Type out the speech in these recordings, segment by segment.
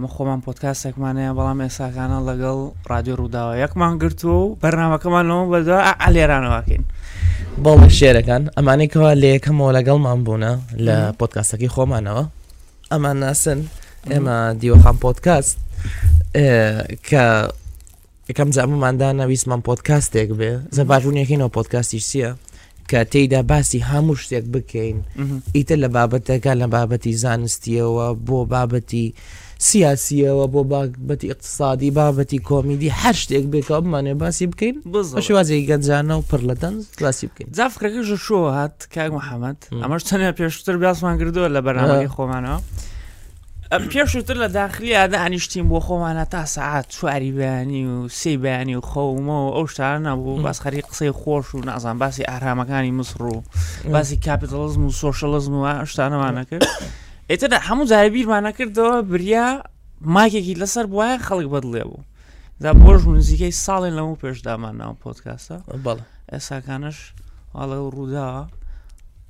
من خۆمان پۆتکاسێکمانەیە بەڵام ئێساکانە لەگەڵ ڕادیۆ ڕووداوە یەکمان گرتو و بەرنمەکەمانەوە بەدا ئالێرانەوەکەین بەڵ شێرەکان ئەمانەی کەوا لە یەکەمەوە لەگەڵمان بوونە لە پۆتکاسەکەی خۆمانەوە ئەمان ناسن ئێمە دیوەخان پۆتکاست کە یەکەم جا ئەمەمان دانا ویستمان پۆدکاستێک بێ زە باشونیەکەینەوە پۆدکاستیش چییە کە تێیدا باسی هەموو شتێک بکەین ئیتر لە بابەتەکان لە بابەتی زانستیەوە بۆ بابەتی سیاسیەوە بۆ بابەتی اقتصادی بابەتی کۆمیدی هەر شتێک بێکەوە بمانێ باسی بکەین بەشێوازێکی گەنجانە و پڕ لە دەنج باسی بکەین جافقەکەش شۆ هات کاک محەممەد ئەمەش چەنە پێشتر باسمان کردووە لە بەرنامەی خۆمانەوە. پێش و تر لە داخلیا دانیشتین بۆ خۆمانە تا سەعات چواری بەیانی و سێ بەیانی و خەومە و ئەو شتانە نەبوو باس خەری قسەی خۆش و نازان باسی ئارامەکانی مسڕ و باسی کاپیتەڵزم و سۆشەڵزم و شتانەوانەکرد ئێتر هەموو جارە بیرمانەکردەوە بریا ماکێکی لەسەر بواە خەڵک بەدڵێ بوو دا بۆش نزیکەی ساڵێن لەمە پێشدامان ناو پۆتکاسە بەڵ ئێساکانش واڵە ڕووداوە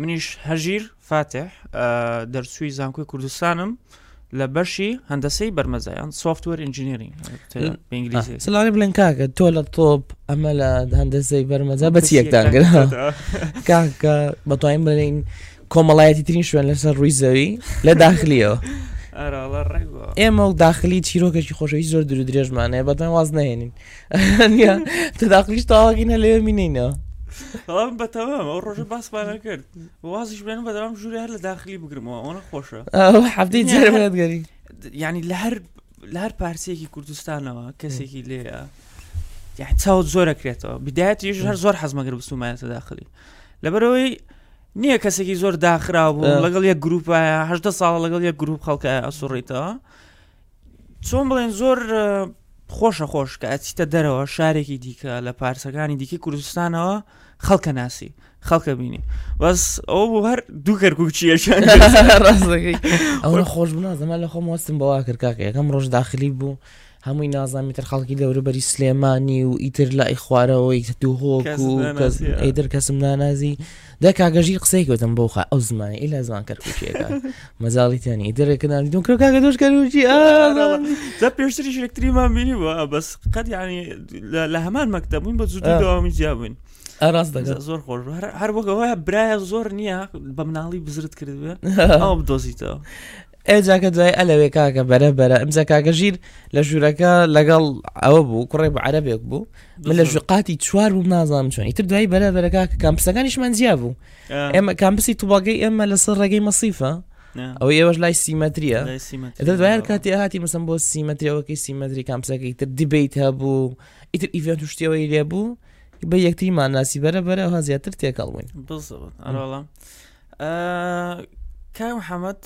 منیش هەژیر فاتح دەرچووی زانکۆی کوردستانم لە بەشی هەندەسەی بەرمەزایان سوفتوەر ئینجینری بەنگلیزی سلاوی بلێن کاکە تۆ لە تۆپ ئەمە لە هەندەسەی بەرمەزا بەچ یەکدان گرا کاکە بەتوانین بڵێین کۆمەڵایەتی ترین شوێن لەسەر ڕووی زەوی لە داخلیەوە ئێمە داخلی چیرۆکەشی خۆشەوی زۆر درو درێژمانەیە بەدەن واز نهێنین نیە تداقلیش تاواگینە لێ مینینە ئەم بەتەمام ئەو ڕۆژە باسمانە کرد وازیش بێن بەدەوام ژووری هەر لە داخلی بگرمەوە ئەوە خۆشە حەفتی جێگەری ینی لە هەر لە هەر پارسیەکی کوردستانەوە کەسێکی لێ یاحی چاوت زۆرە کرێتەوە بدایەتیش هەر زۆر حەزمەگر بستومایەتە داخلی لەبەرەوەی نییە کەسێکی زۆر داخرا بوو لەگەڵ یە گروپایە هەدە ساڵ لەگەڵ یە گروپ خەڵکە ئەسوڕیتەوە چۆن بڵێن زۆر خۆشە خۆش کە ئەچیتە دەرەوە شارێکی دیکە لە پارسەکانی دیکە کوردستانەوە خەڵکە ناسی خەڵکە بینی بەس ئەو بۆ هەر دوو کەرکوچیەشان ئەو خۆش بنازەمە لە خۆم وەستم بەوا کردکاکە یەکەم ڕۆژ داخلی بوو هەمووی نازانانی تر خەڵکی دەوروبەری سلێمانی و ئیتر لای خوارەوەی دوو هۆک و ئەیدر کەسم نانازی دە کاکە ژیر قسەی گوتم بۆ خە ئەو زمانی ئیلا زمان کەرکوچیەکە مەزاڵی تێنی دەرێکە ناندیدون کرۆ کاکە دۆش کەروچی زە پێشتری شێکتری مامینی بە بەس قەت ینی لە هەمان مەکتە بووین بە زود داوامی جیابووین ئاراست دەگە زۆر خۆش هەر وەگەوە برایە زۆر نییە بە مناڵی بزرت کردێ ئەو بدۆزیتەوە ئێ جاکە دوای ئەلەوێ کاکە بەرە بەرە ئەمجا کاکە ژیر لە ژوورەکە لەگەڵ ئەوە بوو کوڕێ بە عەرەبێک بوو من لە ژقاتی چوار بووم نازانم چۆن ئیتر دوای بەرە بەرە کاکە کامپسەکانیشمان جیا بوو ئێمە کامپسی توباگەی ئێمە لەسەر ڕێگەی مەسیفە ئەو ئێوەش لای سیمەتریە ئەدە دوایان کاتی هاتی مەسم بۆ سیمەتریەوەکەی سیمەتری کامپسەکە ئیتر دیبیت هەبوو ئیتر ئیڤێن توشتیەوەی لێ بوو بە یەکتریمان ناسی بەرە بەرە ها زیاتر تێکەڵ بووین بڵام. کای محەممەد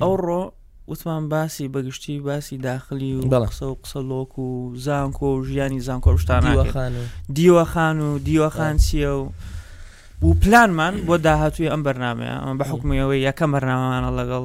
ئەوڕۆ وتمان باسی بەگشتی باسی داخلی و بەڵقسە و قسە لۆک و زانکۆ و ژیانی زانکۆ شتان دیوەخان و دیوەخان چیە و و پلانمان بۆ داهاتوی ئەم بەرنمەیە ئەمە بە حکومیەوەی یەکەم بەرنامەمانە لەگەڵ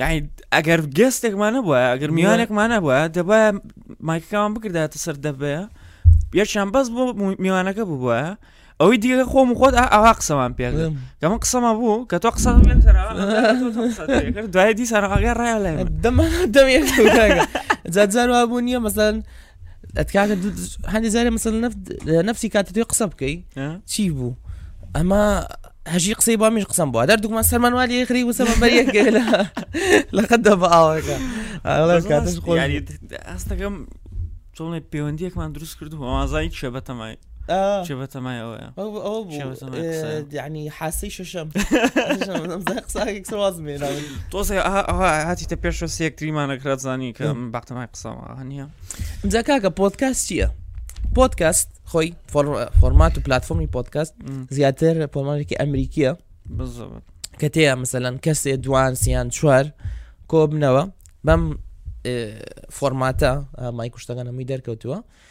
یعنی ئەگەر گەستێکمانە بووە ئەگەر میوانێکمانە بووە دەبە مایکەکەمان بکرداتە سەر دەبەیە یەکیان بەس بۆ میوانەکە ببووە ئەوەی دیگە خۆم خۆت ئاوا قسەمان پێ کە من قسەمە بوو کە تۆ قسە دوای دیسان ئاگە ڕایە لای دەمێ جاجار وا بوو نییە مەزان ئەتکاتە هەندی زارە مەسەل نفسی کاتە توێ قسە بکەی چی بوو ئەمە هەژی قسەی با منش قسم بووە دەر دوگومان سەرمان والی یخری وسە بە یەکگەێلا لەقەت دە بە ئاوەکە ئەستەکەم چۆڵێ پەیوەندیەکمان دروست کرد و ئازای شە بەتەمای بەتەمای ئەوەیە ینی حاسی شەشەم تۆزێ هاتیتە پێشە سێکتریمانەکرات زانی کە بەتەمای قسەوە هەنیە جا کاکە پۆتکاس چییە؟ پۆتکاست خۆی فۆرمات و پلتفۆمی پۆتکاست زیاتر پۆمانێکی ئەمریکیە کە تێە مثلەن کەسێ دوان سیان چوار کۆبنەوە بەم فۆرماتە مای کوشتەکانەمووی دەرکەوتووە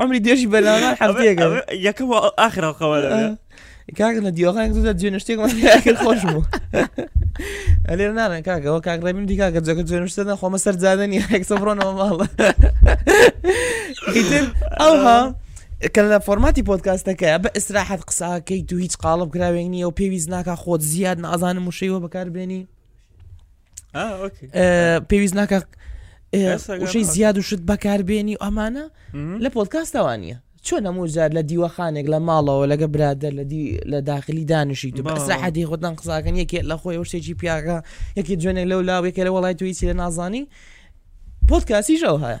عمری دێژی بەرنامە هەفتەیەکە یەکەم و ئاخر هەڵقەوە کاک لە دیوەکان زۆر جوێن شتێکمان کرد خۆش بوو ئەلێ نانە کاکەوە کاک ڕێبیم دی کاکە جەکە جوێن شتەدا خۆمە سەر زادنی هەکسە بڕۆنەوە ماڵە ئەوها کە لە فۆرماتی پۆتکاستەکە بە ئیسراحەت قساکەی تو هیچ قاڵب کراوێک نییە و پێویست ناکە خۆت زیاد نازانم وشەیەوە بەکاربێنی پێویست ناکە وشەی زیاد و شت بەکاربێنی و ئەمانە لە پۆلکاستەوە نیە چۆن هەموو جار لە دیوەخانێک لە ماڵەوە لەگە برادەر لە لە داخلی دانیشی تو بەسەحەتی خۆتان قساکەن یەکێ لە خۆی وشتێکی پیاگە یەکی جوێنێک لەو لاوێکە لە وڵای تویسی لە نازانی پۆتکاسیشەوە هەیە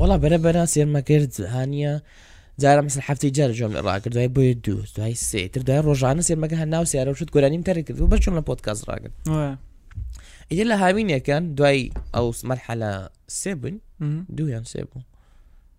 وەڵا بەرە بەرە سێرمە کرد هاانە جارە مەسن هەفتی جار جۆم لە ڕاکرد دوای بۆی دوو دوای سێتر دوای ڕۆژانە سێمەکە هە ناو سیارە شت گۆرانیم تەر کرد و بەچۆم لە پۆتکاس ڕاگرت ئیدە لە هاوینەکان دوای ئەو سمەرحە لە سێ بووین دوویان سێ بوو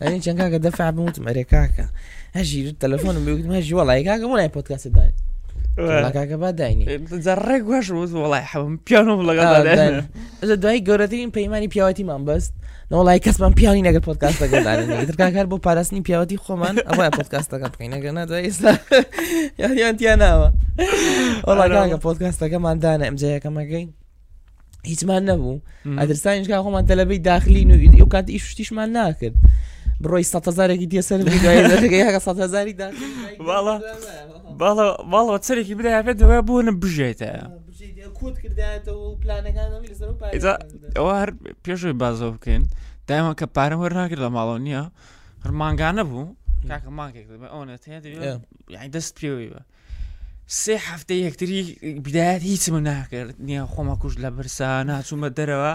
ئەنی چەند کاکە دەفع بم وتم ئەرێ کاکە هەژی تەلەفۆنم بێ وتم هەژی وڵی کاکە بۆ لای پۆتکاسە داین کاکە با داینی جەڕێک وەش وز وڵای حەوم پیانم لەگەڵ ئەجە دوای گەورەترین پەیمانانی پیاوەتیمان بەست نەوەڵی کەسمان پیاوی نەگە پۆتکاستەکە داکار بۆ پاراستنی پیاوەتی خۆمان ئەوە پۆتکاستەکە بکەین نەگە نادا ئێستا یاریان تیا ناوە وڵا کاکە پۆتکاستەکەمان دانە ئەمجەیەکەمەکەین هیچمان نەبوو ئەدرسانیش کا خۆمان تەلەبەی داخلین و ئیدی و کات ئیش شتیشمان ناکرد بڕۆی سە هزارێکی دیێ سەر هزاری باڵەوە سەرێکی بدای بێت دەوای بوون بژێتە ئەوە هەر پێشوی بازەوە بکەین دایمە کە پارە وەر ناگرێت لە ماڵەوە نییە هەرمانگانە بوو کاکە مانکێک ئەوە دەست پێوەی بە سێ هەفتەی یەکتری بدایەت هیچمە ناکرد نیە خۆمە کوش لە برسا ناچوومە دەرەوە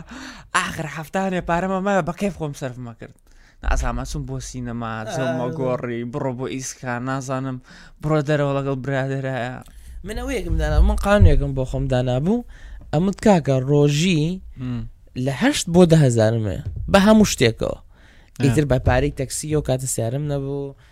ئاخر هەفتانێ پارەمە مە بەکەی خۆم سەرمە کرد ئازامە چون بۆ سینەما زۆمە گۆڕی بڕۆ بۆ ئیسکان نازانم بڕۆ دەرەوە لەگەڵ برادرایە من ئەوەیەکم دانا من قانێکم بۆ خۆم دانابوو ئەمت کاکە ڕۆژی لە هەشت بۆ دەهزارمێ بە هەموو شتێکەوە ئیتر بە پارەی تەکسی و کاتە سیارم نەبوو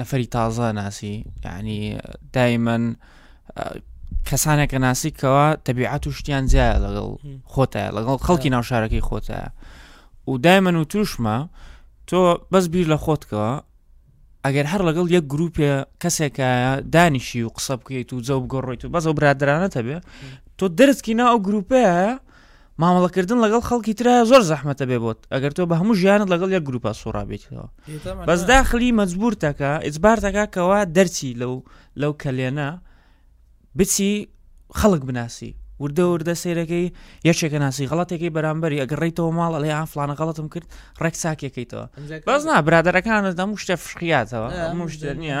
نەفەری تازە ناسی یعنی دایمەن کەسانێکە ناسی کەەوە تەبیعات و شتیان جیایە لەگەڵ خۆتە لەگەڵ خەڵکی ناو شارەکەی خۆتە و دایمەن و توشمە تۆ بەس بیر لە خۆتکەوە ئەگەر هەر لەگەڵ یەک گروپێ کەسێکە دانیشی و قسە بکەیت و جەو بگەڕیت و بەزەو برادرانەتە بێ تۆ دەرزکی ناو گروپەیە مامەڵە کردن لەگەڵ خەڵکی ترایە زۆر زەحمەتە بێ بۆت ئەگەر تۆ بە هەموو ژیانت لەگەڵ یە گروپا سوڕابێتەوە بەس داخلی مەجبورتەکە ئیجبارتەکە کەوا دەرچی لەو لەو کەلێنە بچی خەڵک بناسی وردە وردە سیرەکەی یەکێکە ناسی غڵاتێکی بەرامبەری ئەگە ڕیتەوە ماڵ لە یان فلانە غڵتم کرد ڕێک چاکێکیتەوە بەس نا برادەرەکانت دەم شتە فشقیاتەوە مشتێ نییە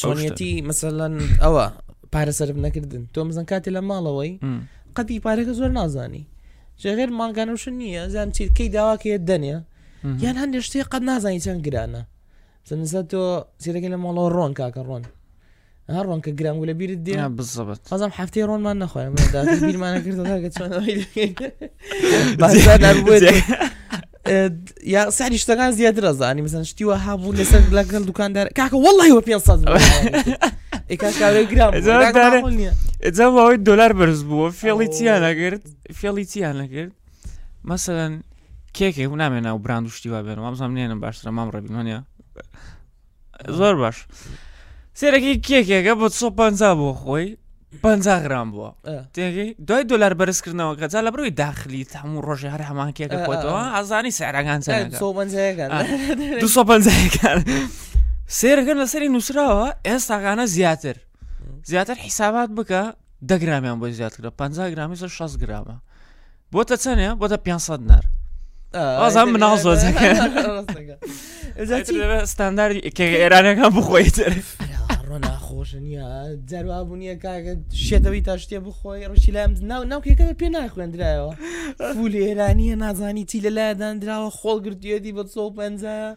چۆنیەتی مەسەلەن ئەوە پارە سرف نەکردن تۆ مزن کاتی لە ماڵەوەی قەتی پارەکە زۆر نازانی ژێغێر مانگانوشن نییە زان چیرکەی داواکەیە دەنێ یان هەندێک شتێ قەت نازانی چەند گرانە سنسە تۆ سیرەکە لە ماڵەوە ڕۆن کاکە ڕۆن هەر ڕۆنکە گرانگ لە بیرت دێ بزەبت ئەزم هەفتەی ڕۆنمان نەخوایم بیرمانە کرد یا سەری شتەکان زیاترە زانی مەسەن شتی وە هابوو لەسەر لەگەڵ دوکاندار کاکە وەڵی وە پێ ساز ئەوەی دلار بەرز بووە فێڵی چیان نەگرت فێڵی چیان نەگرت مەسەن کێکێک و نامێ ناو براند و شتیوا بێن وامزانام نێنم باشترە مام ڕێبینۆنیە زۆر باش سێرەکی کێکێکە بۆ سۆ پ بۆ خۆی پ گرام بووە تێگەی دوای دلار بەرزکردنەوە کە جا لە بروی داخلی هەموو ڕۆژێ هەر هەمان کێکە خۆتەوە ئازانی سەرگان سێرەکە لەسەری نووسراوە ئێستاغانە زیاتر زیاتر حیسابات بکە دە گرامیان بۆی زیاد کرا 50 گرامی زۆر 6 گرامە بۆتە چەنێ بۆتە 500 نار ئازان مناڵ زۆر ستانداری ئێرانەکان بخۆی تر ڕۆ ناخۆشە نییە جاروا بوو نییە کاگە شێتەوەی تا شتێ بخۆی ڕشی لام ناو ناوکێکە پێ ناخوێندرایەوە فول ئێرانیە نازانی چی لە لایدان دراوە خۆڵ گرتوێتی بە 150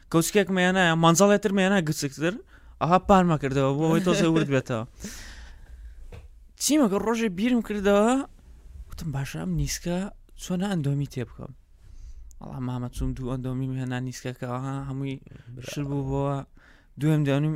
کەوچکێک مێنایە مانجەڵێ تر مێنا گچکتر ئەها پار مەکردەوە بۆ ئەوەی تۆزێ ورد بێتەوە چیمەگە ڕۆژێ بیرم کردەوە وتم باشە ئەم نیسکە چۆنە ئەندۆمی تێ بکەم ئەڵا مامە چوم دوو ئەندۆمی هێنا نیسکەکەەوە هەمووی شر بوو بۆە دوێم دەنیم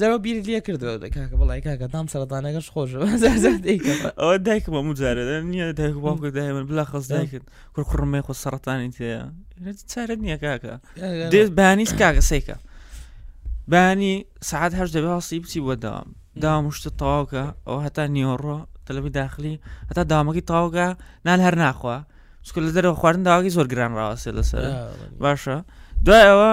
جارەوە بیری لێ کردەوە کاکە بڵای کاکە تام سەرەتانەکەش خۆش ئەوە دایکم ئەم جارە نییە دایک باوکە دای من بلا خەز دایکرد کور کوڕمێ خۆ سەرەتانی تەیە چارە نییە کاکە دێت بانیس کاکە سیکە بانی سعات هەش دەبێ هەڵسی بچی بۆ داوام داوام شتە تەواوکە ئەو هەتا نیۆڕۆ تەلەبی داخلی هەتا دامەکەی تاوگە نال هەر ناخوا چکە لە دەرەوە خواردن داواگەی زۆر گران ڕاوەسێ لەسەر باشە دوای ئەوە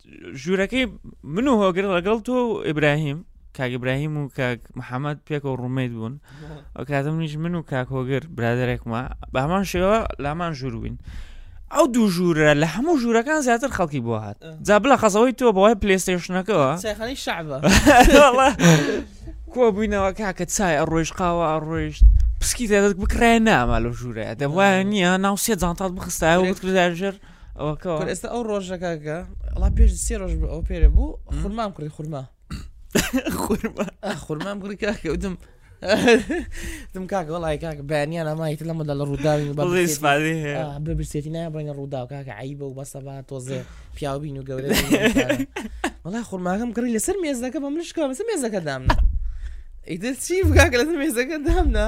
ژوورەکەی من و هۆگر ڕەگەڵ تۆ و ئیبراهیم کاک ئیبراهیم و کاک محەممەد پێکەوە ڕوومێت بوون ئەو کاتم نیش من و کاک هۆگر برادێکمە بامان شێوە لامان ژووروین ئەو دوو ژوورە لە هەموو ژوورەکان زیاتر خەڵکی بۆ هات جا بلە قەزەوەی تۆ بەوای پلێستێشنەکەەوە کۆ بووینەوە کاکە چای ئەڕۆژ قاوە ئەڕۆیشت پسکی دەدەک بکرای ناما لە ژوورە دەواە نییە ناو سێ جانتات بخستایەوە بتکردژێر ئەوکەوە ئێستا ئەو ڕۆژە کاکە ئەڵا پێش سێ ڕۆژ بە ئەو پێرە بوو خورمام کڕی خورما خورما خورمام کڕی کاکە وتم دم کاکە وڵی کاکە بەیانیان ئەمایت لە مەدا لە ڕووداوی بەبرسێتی نایە بڕێنە ڕووداو کاکە عیبە و بەسە با تۆزێ پیاوبین و گەورە وڵا خورماکەم کڕی لەسەر مێزەکە بە مشکە بەسە مێزەکە دامنا ئیدە چی بکاکە لەسەر مێزەکە دامنا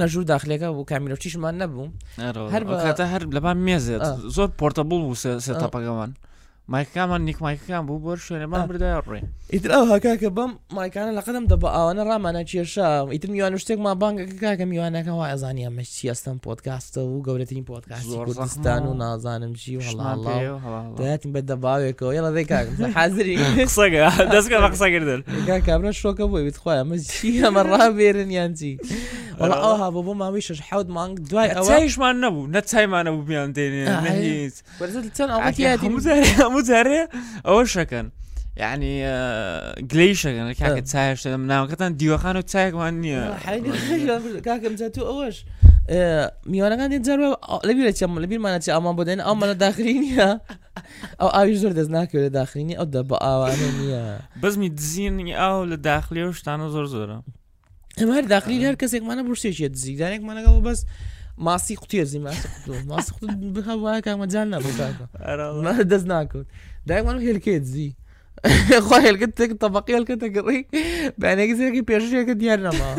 لە ژوور داخلەکە بوو کامیرۆچیشمان نەبوو هەر بەکاتە هەر لەبان مێزێت زۆر پۆرتە بوو بوو سێتاپەکەمان مایکەکانمان نیکمایکەکان بوو بۆر شوێنەمان بردا ڕێ ئیتر ئەو هەکاکە بەم مایکانە لە قەدەم دەبە ئەوانە ڕامانە کێشا ئیتر میوان شتێکمان بانگەکە کاکە میوانەکە وایزانانی ئەمە چی ئەستم پۆتکاستە و گەورەترین پۆت زۆرستان و نازانم جی و هەڵاڵاتم بە دەباوێکەوە یڵە دەی کاک حازری قسەگە دەستگە بە قسەگردن کابرا شۆکە بۆی بت خۆیان مە چی ئەمە ڕابێرن یان جی ئەوها بۆ بۆ ماوەی شش حوت مانگ دوای ئەوەیشمان نەبوو نە چایمانە بوو بیان دێنێ چەند ئەوە جارێ ئەوە شەکەن یعنی گلی شەکەن کاکە چایشتە ناوەکەتان دیوەخان و چایەکمان نییە کاکەم جە تو ئەوەش میوانەکان دێن جار لەبیرە چێم لە بیرمانە چ ئامان بۆ دێن ئەمانە داخلی نییە ئەو ئاوی زۆر دەست ناکەێت داخلینی ئەو دە بە ئاوانە نییە بەزمی دزینی ئاو لە داخلی و شتانە زۆر زۆرە ئەمە هەر داخلی هەر کەسێکمانە بشتێکی دزیدارێکمانەگەڵ بەس ماسی قوتێزی ماسی بخەوە کامەجان نەبکە دەست ناکەوت دایمان هێلکێت زی خۆ هێلکە تێک تەبقی هێلکە تەگەڕی بەێکی زێکی پێشێکە دیار نەما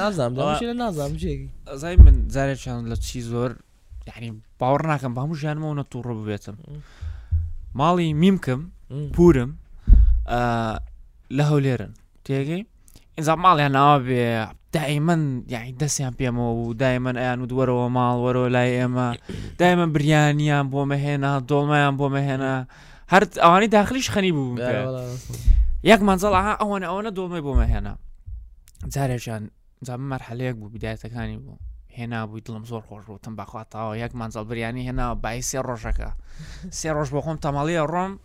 نازام نازام زای من زارێکیان لە چی زۆر یعنی باوەڕ ناکەم بەمو ژیانمەوە نە تووڕە ببێتم ماڵی میمکم پورم لە هەولێرن تێگەی ئینجا ماڵیان ناوە بێ دایمەن یعنی دەستیان پێمەوە و دایمەن ئەیان و دووەرەوە ماڵ وەرەوە لای ئێمە دایمە بریانیان بۆ مەهێنا دۆڵمایان بۆ مەهێنا هەر ئەوانی داخلیش خەنی بوو یەک مەنزڵ ئەها ئەوەنە ئەوەنە دۆڵمەی بۆ مەهێنا جارێکیان جام مەرحەلەیەک بوو بدایەتەکانی بوو هێنا بووی دڵم زۆر خۆش بووتم بەخواتەوە یەک مانجەڵ بریانی هێنا بای سێ ڕۆژەکە سێ ڕۆژ بۆ خۆم تەماڵیە ڕۆم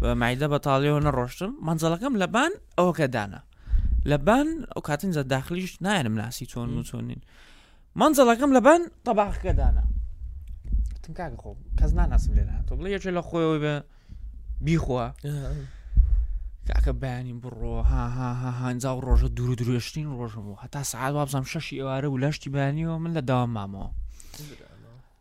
بە مایدە بەتاڵیەوە نەڕۆشتم مەنجەڵەکەم لەبان ئەوکە دانا لەبان ئەو کاتنجا داخلیش نایەنم ناسی چۆن و چۆنین مەنجەڵەکەم لەبان تەباخکە دانا کاکە خۆ کەس ناناسم لێ تۆ بڵێ یەکێ لە خۆیەوە بە بیخوا کاکە بەیانی بڕۆ هاهاهانجا و ڕۆژە دوور و درێژترین ڕۆژم و هەتا سعات وابزانام شەشی ئێوارە و لەشتی بەیانیەوە من لە داوام مامەوە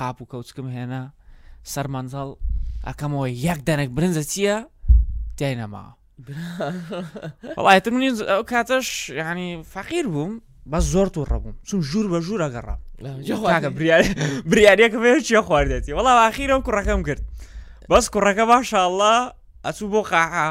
قاپ و کەوچکم هێنا سەر مەنزەڵ ئەکەمەوە یەک دەنێک برنجە چییە جای نەما وڵایەت منی ئەو کاتەش ینی فەقیر بووم بە زۆر و ڕەبووم چون ژوور بە ژوور ئەگەڕام بریارەکە بێ چیە خواردێتی وڵا ئاخیرە و کوڕەکەم کرد بەس کوڕەکە باشاءله ئەچوو بۆ قاعە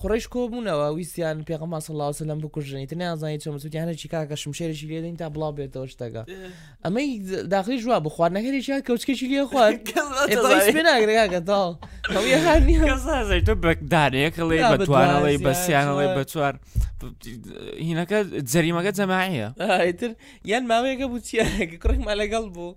قوڕەیش کۆبوونەوە ویستیان پێغەمبەر صلی اللە علیە و سلم بکوژن ئیتر نەیانزانی چۆن بچن وتیان هەرچی کاکە شمشێرێکی لێ دەین تا بڵاو بێتەوە شتەکە ئەمەی داخلیش وا بوو خواردنەکەێکیان کەوچکێکی لێ خوارد تۆ بەدارێکڵێ بەتوانەڵی بەسیانەڵی بە چوار هینەکە جەریمەکە جەماعە ئیتر یان ماوەیەکە بوو چیە کوڕێکمان لەگەڵ بوو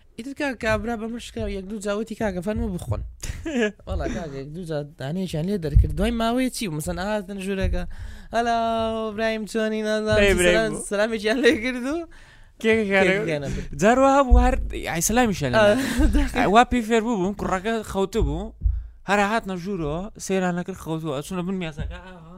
ئیتر کاک کابرا بە من شکاو یەک دوو جاوتی کاکە فەرمە بخۆن وڵا کاک یەک دوو جا دانەیەکیان لێ دەرکرد دوای ماوەیە چی مەسەن ئاهاتن ژوورەکە هەلا برایم چۆنی نەی نازان برای بوو. سلامێکیان لێ کرد و کێکیانە برد. جاروا هەبوو هەر ئایسلامیشە آه، وا پێی فێر بوو بووم کوڕەکە خەوتە بوو هەر هاتنە ژوورەوە سەیرانەکرد خەوتووە چونە بن مێزەکە ئاوا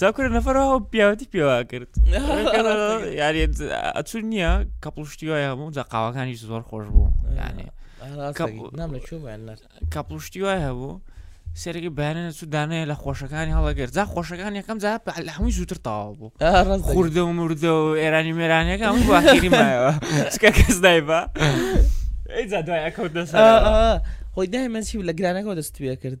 چاکورە نەفەرەوە پیاوەتی پێوا کرد یاری ئەچون نییە کە پڵشتی وای هەبوو جا قاوەکانی زۆر خۆش بوو یانێ کە پڵشتی وای هەبوو سەرەکە بەیانە چوو دانەیە لە خۆشەکانی هەڵەگەر جا خۆشەکان یەکەم جا لە هەمووی زووتر تاوا بوو خوردە و مردە و ئێرانی مێرانەکە هەموو واخیری مایەوە چکە کەس دایبا ئەی جا دوای ئەکەوت دەسەر خۆی دایمەنسی و لە گرانەکەەوە دەستویە کرد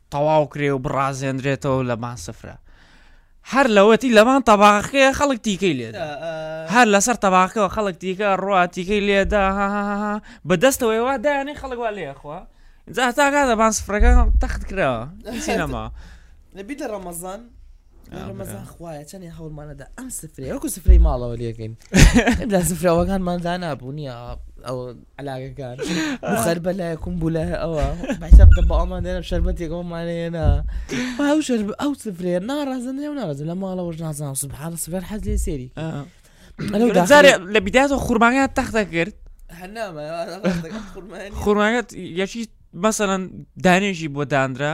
تەواوکرێ و بڕازێندرێتەوە لەبان سفرە هەر لەوەتی لەبان تەباخەکەیە خەڵک تیکەی لێدا هەر لەسەر تەباخەوە خەڵک تیکە ڕوا تیکەی لێدا بەدەستەوەی وا دایانەی خەڵک وا لێخوا جا تاکە دەبان سفرەکە تەخت کراوە سینەما نەبیتە ڕەمەزان ڕەمەزان خوایە چەنێ هەوڵمانەدا ئەم سفرەیە وەکو سفرەی ماڵەوە لێگەین لە سفرەوەکانمان دانابوو نییە ئەو علاگەکان خەر بە لایەکم بوو لای ئەوە بەسەب بە ئەومان دێنە شەربەتێکەوەمانەیەنا ئەو شەر ئەو سفرەیە ناڕازن لێ ناڕزن لە ماڵەوەش نازان سبحان سفر حەز لێ سێری جارێ لە بیداتەوە خورمانیان تەختە کرد خورمانەت یەکی مەسەەن دانێژی بۆ دانرا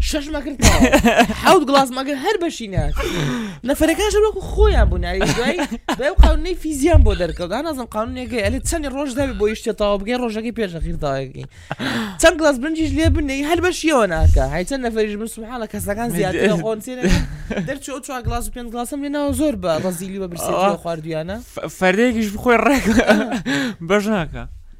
شش مەکرد حوت گڵاز مەگر هەر بەشی نات نەفرەکان ژەر وەکو خۆیان بوو ناری دوای قانونی فیزیان بۆ دەرکەوتدا نازم قانونێکی ئەلی چەندی ڕۆژ داوی بۆ یشتێتەوە بگەی ڕۆژەکەی پێشەخیرداەکی چەند گڵاز برنجیش لێ بنەی هەر بەشیەوە ناکە هەی چەند نەفریش من سوحاڵە کەسەکان زیاتر خۆنسێن دەرچۆ چو گڵاز و پێ گڵاسم لێ ناوە زۆر بە ڕزیلی بە برسی خواردویانە فەردێکیش بخۆی ڕێک بەش ناکە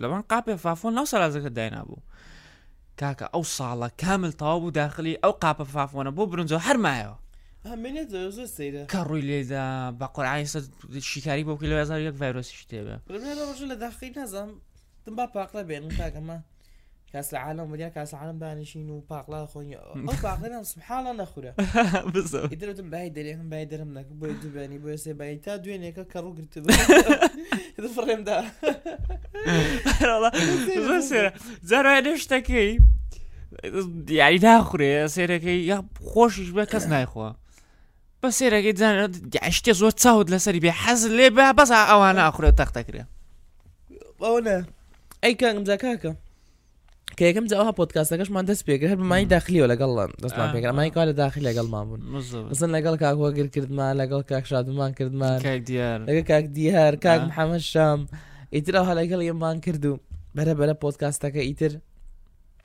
لەوان قاپێ فافۆن لەو سەرازەکە داینابوو کاکە ئەو ساڵە کامل تاوا بوو داخلی ئەو قاپە فافۆنە بۆ برنجەوە هەرمایەوە کە ڕووی لێدا بە قۆرعی سە شیکاری بۆ کیلو هزار یەک ڤایرۆسی شتێبێ لە داخی نازم دم با پاقلە بێن کاکەمە کاسە عالم وریا کاسە عالم دانیشین و پاقلا خۆنی ئەو پاقلان سبحاڵە نەخورە دەتم بای دەرێن بای دەرم نەک بۆی دوبێنی بۆ سێ بای تا دوێنێکە کە ڕوو گرت فڕێمدا جارای لێ شتەکەی دیاری ناخورێ سێرەکەی یا خۆشیش بە کەس نایخوا بە سێرەکەی زانە شتێ زۆر چاوت لەسەری بێ حەز لێ بە بەس ئەوانە ئاخرە تەختەکرێ ئەوە ئەی کاکمجا کاکە کە یەکەم جاوها پۆتکاسەکەشمان دەست پێکرد هەر بمانی داخلیەوە لەگەڵ دەستمان پێکرامانی کار لە داخل لەگەڵمان بوون زن لەگەڵ کاکوەگر کردمان لەگەڵ کاکشادمان کردمان لەگە کاک دیار کاک محەممەد شام ئیترا هەلەگەڵ یەمان کرد و بەرە بەرە پۆتکاستەکە ئیتر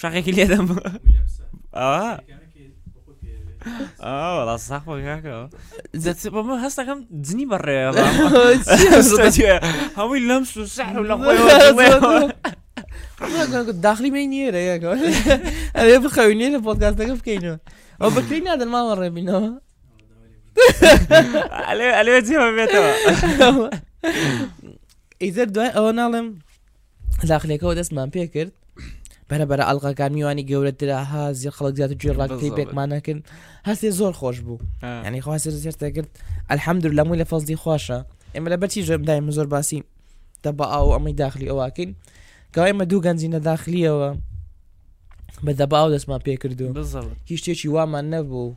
شەقێکی لێدەم وڵا ساخۆ کاکەوە بەمە هەستەکەم جنی بەڕێ هەمووی لەم سو سەحر لە داخلی مەی نیێرە یەکەوە ئەێ بخەوی نیێرە پۆتگاتەکە بکەینەوە ئەو بەکری نادەن ماوە ڕێبینەوە ئەلێ ئەلێ جێمە بێتەوە ئیزەر دوای ئەوە ناڵێم داخلەکەەوە دەستمان پێ کرد بەرە بەرە ئەلقاکان میوانی گەورەترا ها زیێ خەڵک زیاتر جوێ ڕاکتی پێکمانەکرد هەستێ زۆر خۆش بوو ینی خواستی زیێرتە کرد ئەلحەمدور لەمووی لە فەزدی خۆشە ئێمە لە بەچی ژێم دایم زۆر باسی دە بە ئاو ئەمەی داخلی ئەوواکەین کەوای مە دوو گەنجی نەداخلیەوە بە دەباو دەستمان پێ کردو هیچ شتێکی وامان نەبوو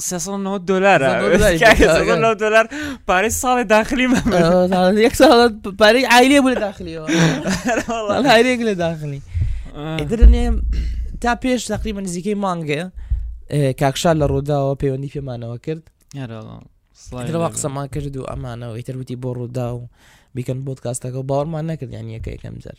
390 دلارە دلار پارەی ساڵی داخلی یەک ساڵ پارەی ئایلێ بوو لە داخلیەوە هەرێک لە داخلی ئیترنێ تا پێش تقریبا نزیکەی مانگێ کاکشار لە ڕووداوە پەیوەندی پێمانەوە کرد درەوە قسەمان کرد و ئەمانەوە ئیتروتی بۆ ڕوودا و بیکەن بۆت کاستەکە باوەڕمان نەکردیان یەکە یەکەم جەر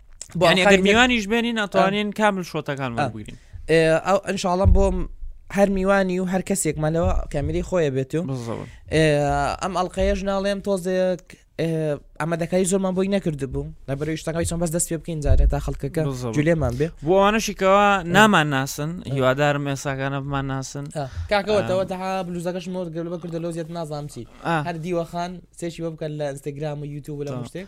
میوانیش بێنین ئەتوانین کامل شۆتەکان بگرین ئەو ئەنشاڵم بۆم هەر میوانی و هەر کەسێکمانەوە کامیری خۆیە بێت و ئەم ئەڵلقەیەش ناڵێم تۆزێک ئەمە دەکاری زۆرمان بۆی نەکرد بوو لەبەرەوەی شتەکەی چۆن بەس دەست پێ بکەین جارێت تا خەڵکەکە جولێمان بێ بۆوانەشیکەوە نامان ناسن هیوادارم ئێساکانە بمان ناسن کاکەوەتەوە تا بلوزەکەش مۆر گەل بە کردە لۆزیێت نازانام چی هەر دیوەخان سێکی بۆ بکەن لە ئەستەگرام و یوتوب لە شتێک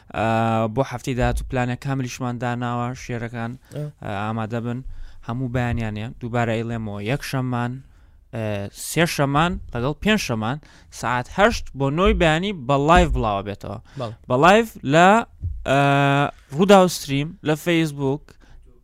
بۆ هەفتەی داهاتوو پلانە کاملیشمان داناوە شێرەکان ئامادەبن هەموو بەیانیانە دووبارە ئەیڵێمەوە یەک شەممان سێ شەمان لەگەڵ پێنج شەمان سعات هەشت بۆ نۆی بەیانی بە لایف بڵاوە بێتەوە بە لایف لە ڕووداوستریم لە فەیسبوک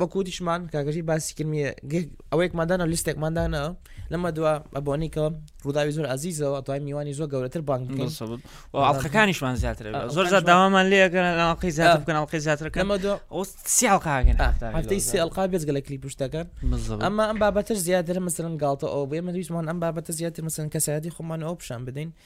وەک وتیشمان کاکە ژیر باسی کرد میە گێ ئەوەیەکمان دانا لیستێکمان دانا لەمە دوا ئەبوانی کە ڕووداوی زۆر عزیزەوە دوای میوانی زۆر گەورەتر بانک بکەین دڵ سەبت و ئاڵلقەکانیشمان زیاتر آه، بێت. زۆر زیاد ئەڵقەکانیشمان- داوامان لێکەن ئەڵقەی زیاتر آه. بکەن ئەڵقەی زیاتر کەن لەمە دوا ئەو سیاڵقاگەن هەفتەی سێ ئەڵقا بێت گەلە کلیپ پشتەکان ئەمە ئەمە ئەم بابەتە زیاتر مەسەرەن گاڵتە ئەو بێ مەویستمان ئەم بابەتە زیاتر مەسەن کەسایەتی خۆمان ئەو پیشان بدەین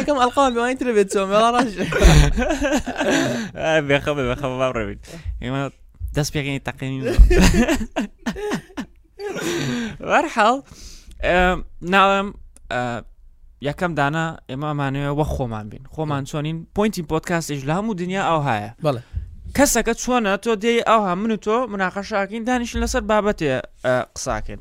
یەکەم ئەڵقاوان بەوانی ترە بێت چۆم ڕژ بێخە بەخە ڕێبیت ئێمە دەست پێکەی تەقینی وەرحاڵ ناوم یەکەم دانا ئێمە ئەمانەوە وە خۆمان بین خۆمان چۆنین پوینتی پۆتکاستیش لە هەموو دنیا ئەو هاە بڵێ کەسەکە چۆنە تۆ دێ ئەوها من و تۆ مناقەشاکەین دانیشن لەسەر بابەتێ قساکەن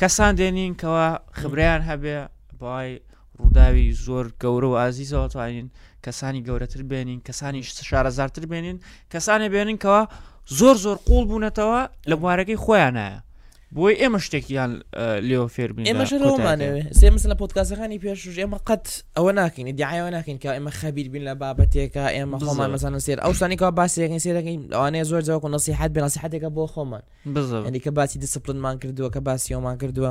کەسان دێنین کەەوە خبرەیان هەبێ بەوای ڕووداوی زۆر گەورە و ئازیزەوە توانین کەسانی گەورەتر بێنین کەسانی شارەزارتر بێنین کەسانێ بێنین کەەوە زۆر زۆر قوڵ بوونەتەوە لە بوارەکەی خۆیانە بۆی ئێمە شتێکیان لێو فێربین ئێمەشەمانەوێ سێمس لە پۆتکاسەکانی پێشوش ئێمە قەت ئەوە ناکەین دیعاەوە ناکەین کە ئێمە خەبیر بین لە بابەتێکە ئێمە خۆمان مەزانە سێر ئەو شتانێکەوە باسێکین سێرەکەین ئەوانەیە زۆر جەوەکو نسیحات بێ نسیحاتێکە بۆ خۆمان بزەکە باسی دیسپلنمان کردووە کە باسیەوەمان کردووە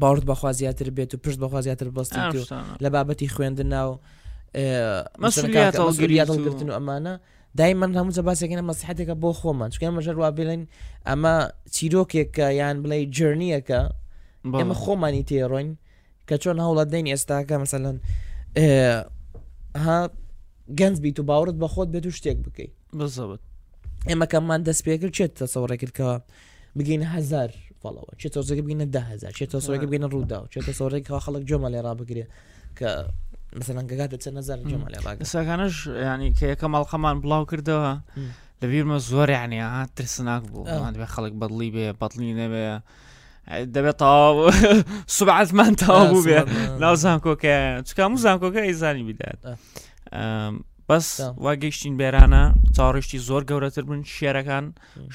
باوەڕت بەخوا زیاتر بێت و پشت بەخوا زیاتر بەستی ئەم و شتانە لە بابەتی خوێندن ناو مەسئولیت هەڵگری و- گرتن و ئەمانە دای من هەموو جەباسێکە مەسیحەتێکە بۆ خۆمان چکە مەژەر وا بڵێن ئەمە چیرۆکێکە یان بڵێ جرنیەکە بەڵێ. ئێمە خۆمانی تێڕۆین کە چۆن هەوڵە دەین ئێستاکە مەسەەن ها گەنج بیت و باوەڕت بە خۆت بێت و شتێک بکەیت بزەبت ئێمە کەمان دەست پێکرد چێت تەسەوەڕێکردکەوە بگەینە هەزار فۆڵۆوەر چێتە سەرەکە بگەینە دە هەزار چێتە سەرەکە بگەینە ڕووداو چێتە سەرەکە خوا خەڵک گوێمان لێ ڕابگرێ کە مەسەلەن گەگاتە چەند هەزار گوێمان لێ ڕاگرێ قسەکانش ینی کە یەکەم ماڵقەمان بڵاو کردەوە م. لە بیرمە زۆر یعنی ها ترسناک بوو آه. ئەوان بێ خەڵک بەدڵی بێ بەدڵی نەبێ دەبێت تەواو سوبعاتمان تەواو بوو بێ ناو زانکۆکە چکا هەموو زانکۆکە ئەیزانی بدات آه. ئەم، بەس آه. وا گەیشتین بێرانە چاڕیشتی زۆر گەورەتر بن شێرەکان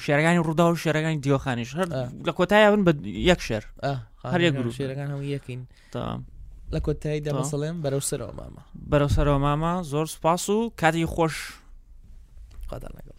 شێرەکانی ڕوودا و شێرەکانی دیۆخانیش هەر لە کۆتای بن بە یەک شێر هەر یەک گرو شێرەکان هەموو یەکین لە کۆتایی دەمەسەڵێن بەرەو سەرەوە مامە بەرەو سەرەوە مامە زۆر سپاس و کاتی خۆش قەدان لەگەڵ